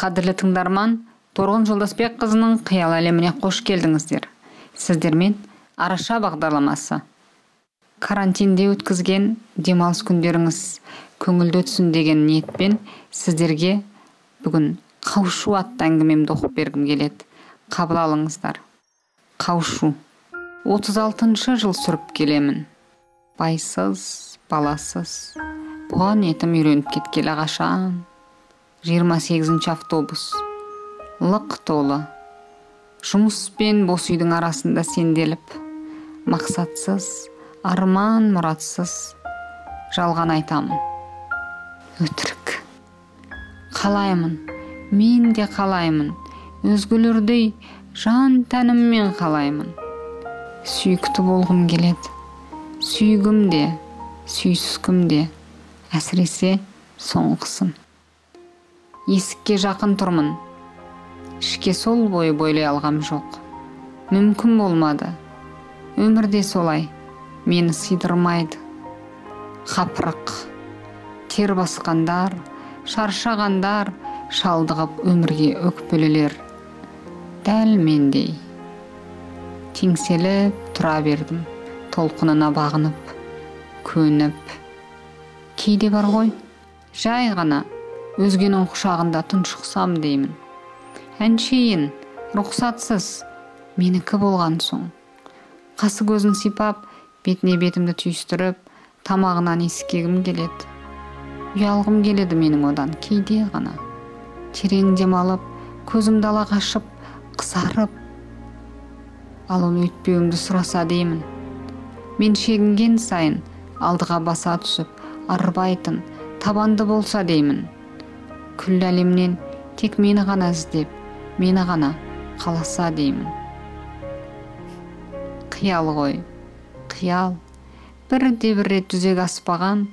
кадірлі тыңдарман торғын жолдасбек қызының қиял әлеміне қош келдіңіздер. Сіздермен араша бағдарламасы. Карантинде өткізген демалыс күндеріңіз көңілді өтсін деген ниетпен сіздерге бүгін қауышу атты әңгімемді оқып бергім келеді. Қабыл алыңыздар. Қауышу отыз алтыншы жыл сүріп келемін. Байсыз баласыз. Бұған етім үйреніп кеткелі қашан 28 автобус. Лық толы. Жұмыс пен бос үйдің арасында сенделіп мақсатсыз арман мұратсыз жалған айтамын. Өтірік. Қалаймын мен де қалаймын. Өзгелердей жан тәніммен қалаймын. Сүйікті болғым келеді. Сүйгім де сүйіскім де әсіресе соңғысын. Есікке жақын тұрмын. Ішке сол бойы бойлай алғам жоқ. Мүмкін болмады. Өмірде солай. Мені сыйдырмайды. Қапырық. Тер басқандар шаршағандар шалдығып өмірге өкпелелер дәл мендей. Теңселіп тұра бердім. Толқынына бағынып көніп. Кейде бар ғой? Жай ғана. Өзгенің құшағында тұншықсам деймін. Әншейін рұқсатсыз менікі болған соң. Қасы көзін сипап бетіне бетімді түйістіріп тамағынан иіскегім келеді. Ұялғым келеді менің одан кейде ғана. Терең демалып көзімді ала қашып қызарып ал оны өйтпеуімді сұраса деймін. Мен шегінген сайын алдыға баса түсіп арбайтын табанды болса деймін. Күллі әлемнен тек мені ғана іздеп мені ғана қаласа деймін. Қиял ғой қиял. Бірде бір рет жүзеге аспаған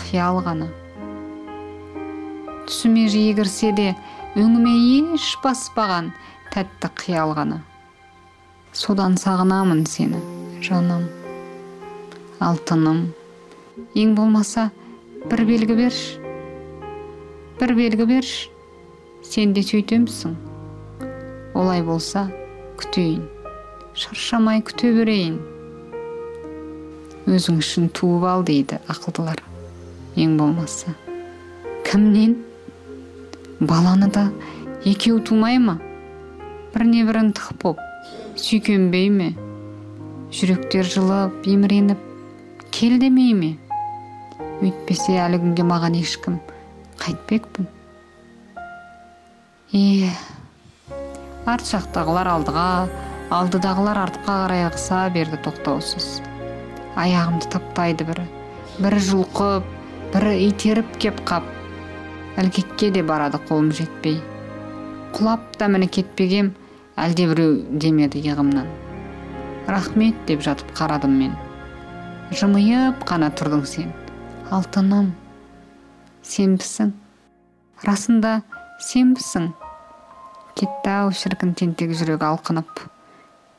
қиял ғана. Түсіме жиі кірсе де өңіме еш баспаған тәтті қиял ғана. Содан сағынамын сені жаным алтыным. Ең болмаса бір белгі берші. Бір белгі берші сен де сөйтемісің олай болса күтейін шаршамай күте берейін өзің үшін туып ал дейді ақылдылар ең болмаса кімнен баланы да екеу тумай ма біріне бірі ынтық боп сүйкенбей ме жүректер жылып еміреніп кел демей ме өйтпесе әлі күнге маған ешкім қайтпекпін е арт жақтағылар алдыға алдыдағылар артқа қарай ығыса берді тоқтаусыз аяғымды таптайды бірі бірі жұлқып бірі итеріп кеп қап ілгекке де барады қолым жетпей. Құлап та міне кетпегем әлде біреу демеді иығымнан. Рахмет деп жатып қарадым мен. Жымиып қана тұрдың сен. Алтыным. Сенбісің. Расында сенбісің. Кетті ау шіркін тентек жүрек алқынып.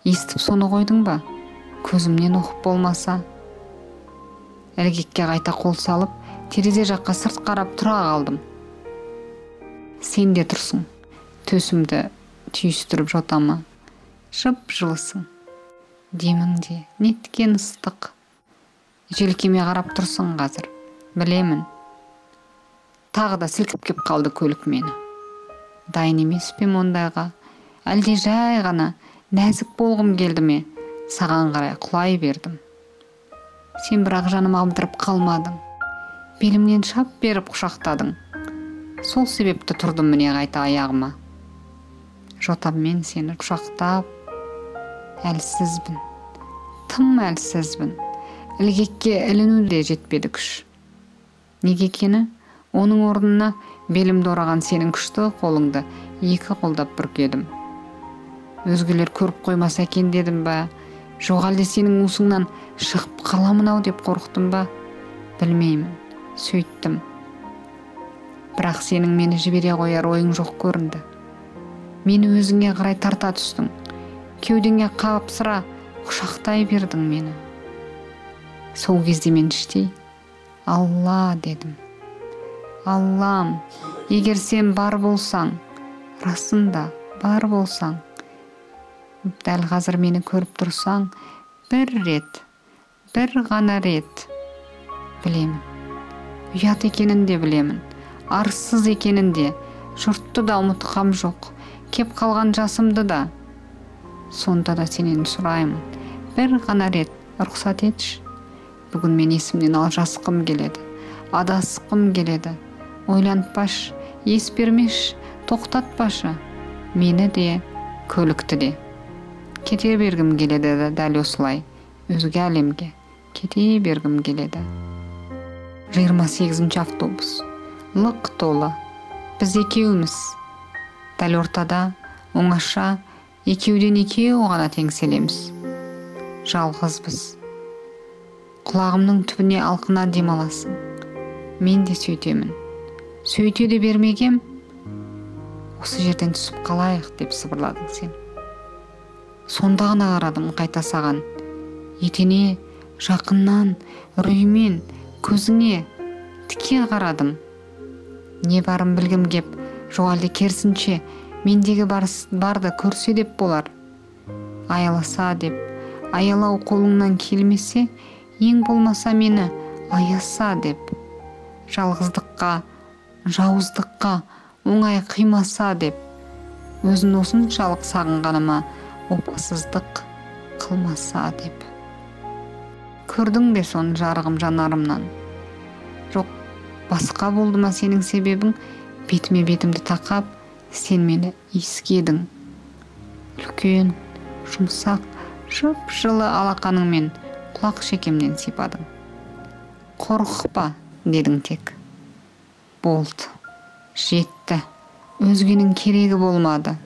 Естіп соны қойдың ба? Көзімнен оқып болмаса. Ілгекке қайта қол салып терезе жаққа сырт қарап тұра қалдым. Сен де тұрсың. Төсімді түйістіріп жотама жып жылысың. Демің де неткен ыстық. Желкеме қарап тұрсың қазір. Білемін. Тағы да сілкіп кеп қалды көлік мені. Дайын емес пе ондайға әлде жай ғана нәзік болғым келді ме? Саған қарай құлай бердім. Сен бірақ жаным абдырап қалмадың. Белімнен шап беріп құшақтадың. Сол себепті тұрдым міне қайта аяғыма. Жотаммен сені құшақтап әлсізбін. Тым әлсізбін. Ілгекке іліну де жетпеді күш. Неге екені? Оның орнына белімді ораған сенің күшті қолыңды екі қолдап бүркедім өзгелер көріп қоймаса екен дедім ба? Жоқ әлде сенің уысыңнан шығып қаламын ау деп қорықтым ба? Білмеймін сөйттім. Бірақ сенің мені жібере қояр ойың жоқ көрінді. Мені өзіңе қарай тарта түстің кеудеңе қапсыра құшақтай бердің мені. Сол кезде мен іштей алла дедім. Аллам егер сен бар болсаң расында бар болсаң дәл қазір мені көріп тұрсаң бір рет бір ғана рет білемін. Ұят екенін де білемін арсыз екенін де. Жұртты да ұмытқам жоқ кеп қалған жасымды да. Сонда да сенен сұраймын бір ғана рет рұқсат етші. Бүгін мен есімнен алжасқым келеді адасқым келеді. Ойлантпашы ес бермеші тоқтатпашы мені де көлікті де. Кете бергім келеді дәл осылай. Өзге әлемге кете бергім келеді. Жиырма сегізінші автобус. Лық толы. Біз екеуміз. Дәл ортада оңаша екеуден екеу ғана теңселеміз. Жалғызбыз. Құлағымның түбіне алқына демаласың. Мен де сөйтемін. Сөйте де бермегем. Осы жерден түсіп қалайық деп сыбырладың сен. Сонда ғана қарадым қайта саған. Етене жақыннан үреймен көзіңе тіке қарадым. Не барын білгім кеп жоқ әлде керісінше мендегі барды көрсе деп болар. Аяласа деп аялау қолыңнан келмесе ең болмаса мені аяса деп. Жалғыздыққа жауыздыққа оңай қимаса деп өзін осыншалық сағынғаныма опасыздық қылмаса деп. Көрдің бе соны жарығым жанарымнан? Жоқ басқа болды ма сенің себебің? Бетіме бетімді тақап сен мені иіскедің. Үлкен жұмсақ жып жылы алақаныңмен құлақ шекемнен сипадың. Қорықпа дедің тек. Болды. Жетті. Өзгенің керегі болмады.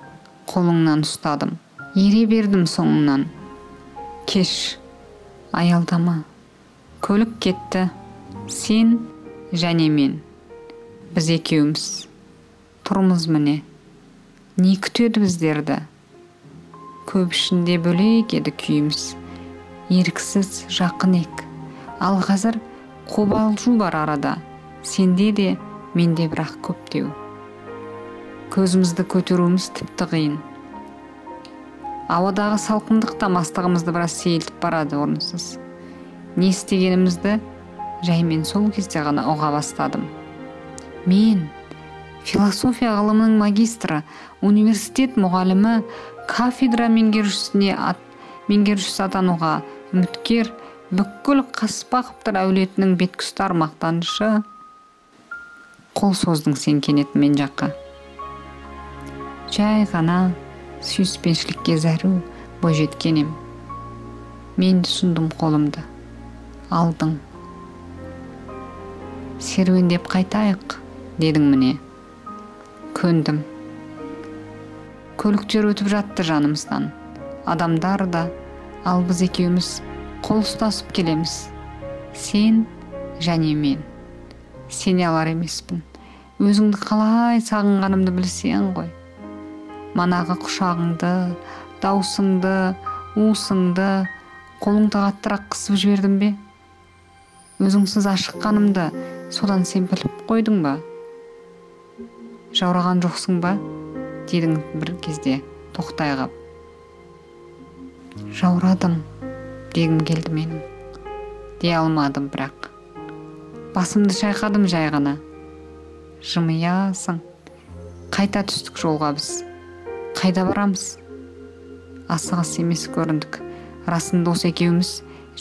Қолыңнан ұстадым. Ере бердім соңыңнан кеш. Аялдама. Көлік кетті. Сен және мен. Біз екеуміз. Тұрмыз міне. Не күтеді біздерді? Көп ішінде бөлек еді күйіміз. Еріксіз жақын ек. Ал қазір қобалжу бар арада. Сенде де менде бірақ көптеу. Көзімізді көтеруіміз тіпті қиын. Ауадағы салқындық та мастығымызды біраз сейілтіп барады орынсыз. Не істегенімізді жаймен сол кезде ғана ұға бастадым. Мен философия ғылымының магистрі университет мұғалімі кафедра меңгерушісіне ат, меңгерушісі атануға үміткер бүкіл қаспақовтар әулетінің беткеұстар мақтанышы қол создың сен кенет мен жаққа. Жай ғана сүйіспеншілікке зәру бойжеткен ем. Мен ұсындым қолымды. Алдың. Серуендеп қайтайық дедің міне. Көндім. Көліктер өтіп жатты жанымыздан. Адамдар да ал біз екеуміз қол ұстасып келеміз. Сен және мен. Сене алар емеспін. Өзіңді қалай сағынғанымды білсең ғой. Манағы құшағыңды даусыңды уысыңды қолыңды қаттырақ қысып жібердім бе? Өзіңсіз ашыққанымды содан сен біліп қойдың ба? Жаураған жоқсың ба? Дедің бір кезде тоқтай қап. Жаурадым дегім келді менің. Дей алмадым бірақ. Басымды шайқадым жай ғана. Жымиясың. Қайта түстік жолға біз. Қайда барамыз? Асығыс емес көріндік. Расында осы екеуміз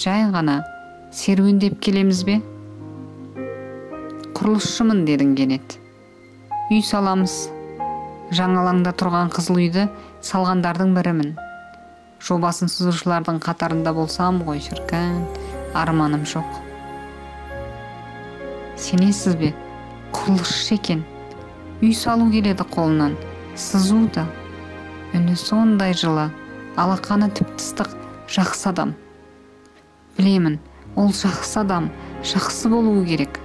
жай ғана серуендеп келеміз бе? Құрылысшымын дедің кенет. Үй саламыз. Жаңалаңда тұрған қызыл үйді салғандардың бірімін. Жобасын сызушылардың қатарында болсам ғой шіркін. Арманым жоқ. Сенесіз бе? Құрылысшы екен үй салу келеді қолынан сызу да. Үні сондай жылы алақаны тіпті ыстық жақсы адам. Білемін ол жақсы адам жақсы болуы керек.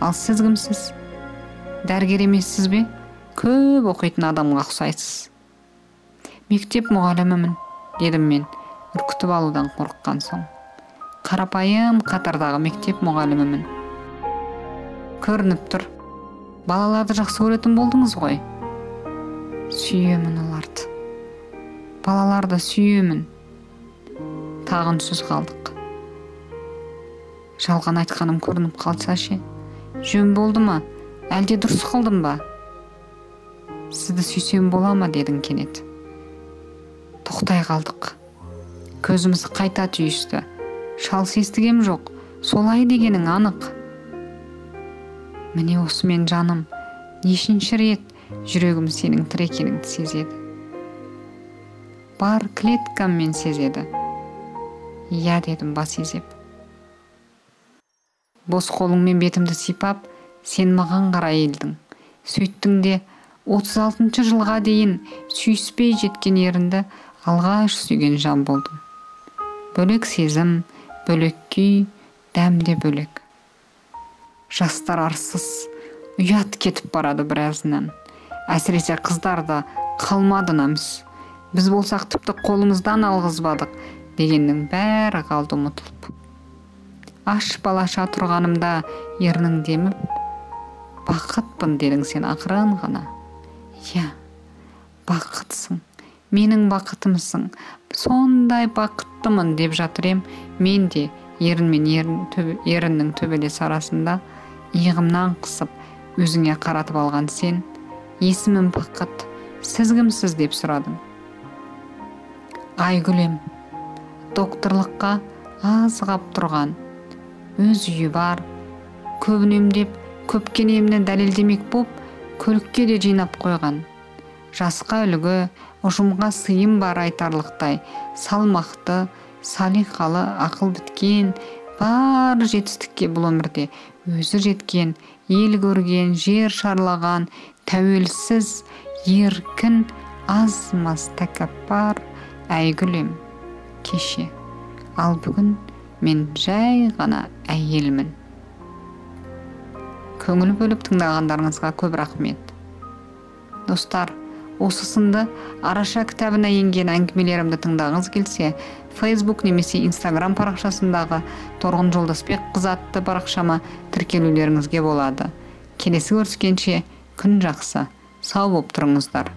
Ал сіз кімсіз? Дәрігер емессіз бе? Көп оқитын адамға ұқсайсыз. Мектеп мұғалімімін дедім мен үркітіп алудан қорыққан соң. Қарапайым қатардағы мектеп мұғалімімін. Көрініп тұр. Балаларды жақсы көретін болдыңыз ғой. Сүйемін оларды. Балаларды сүйемін. Тағы үнсіз қалдық. Жалған айтқаным көрініп қалса ше жөн болды ма? Әлде дұрыс қылдым ба? Сізді сүйсем бола ма дедің кенет? Тоқтай қалдық. Көзіміз қайта түйісті. Шалыс естігем жоқ. Солай дегенің анық. Міне осымен жаным нешінші рет жүрегім сенің тірі екеніңді сезеді. Бар клеткаммен сезеді. Иә дедім бас изеп. Бос қолыңмен бетімді сипап сен маған қарай иілдің сөйттің де отыз алтыншы жылға дейін сүйіспей жеткен ерінді алғаш сүйген жан болдым. Бөлек сезім бөлек күй дәм де бөлек. Жастар арсыз. Ұят кетіп барады біразынан. Әсіресе қыздарда қалмады намыс. Біз болсақ тіпті қолымыздан алғызбадық дегеннің бәрі қалды ұмытылып. Аш балаша тұрғанымда ернің деміп бақытпын дедің сен ақырын ғана. Иә бақытсың менің бақытымсың. Сондай бақыттымын деп жатыр ем. Мен де ерін мен ерін, төбе, еріннің төбелес арасында иығымнан қысып өзіңе қаратып алған сен есімім бақыт сіз кімсіз деп сұрадың айгүлем докторлыққа аз қап тұрған өз үйі бар көп үнемдеп көпке емні дәлелдемек боп көлікке де жинап қойған. Жасқа үлгі ұжымға сыйым бар айтарлықтай салмақты салиқалы ақыл біткен бар жетістікке бұл өмірде өзі жеткен ел көрген жер шарлаған тәуелсіз еркін аз маз тәкаппар әйгілем кеше. Ал бүгін мен жай ғана әйелмін. Көңіл бөліп тыңдағандарыңызға көп рахмет. Достар осы сынды араша кітабына енген әңгімелерімді тыңдағыңыз келсе фейсбук немесе инстаграм парақшасындағы торғын жолдасбек қыз атты парақшама тіркелулеріңізге болады. Келесі көріскенше күн жақсы. Сау болып тұрыңыздар.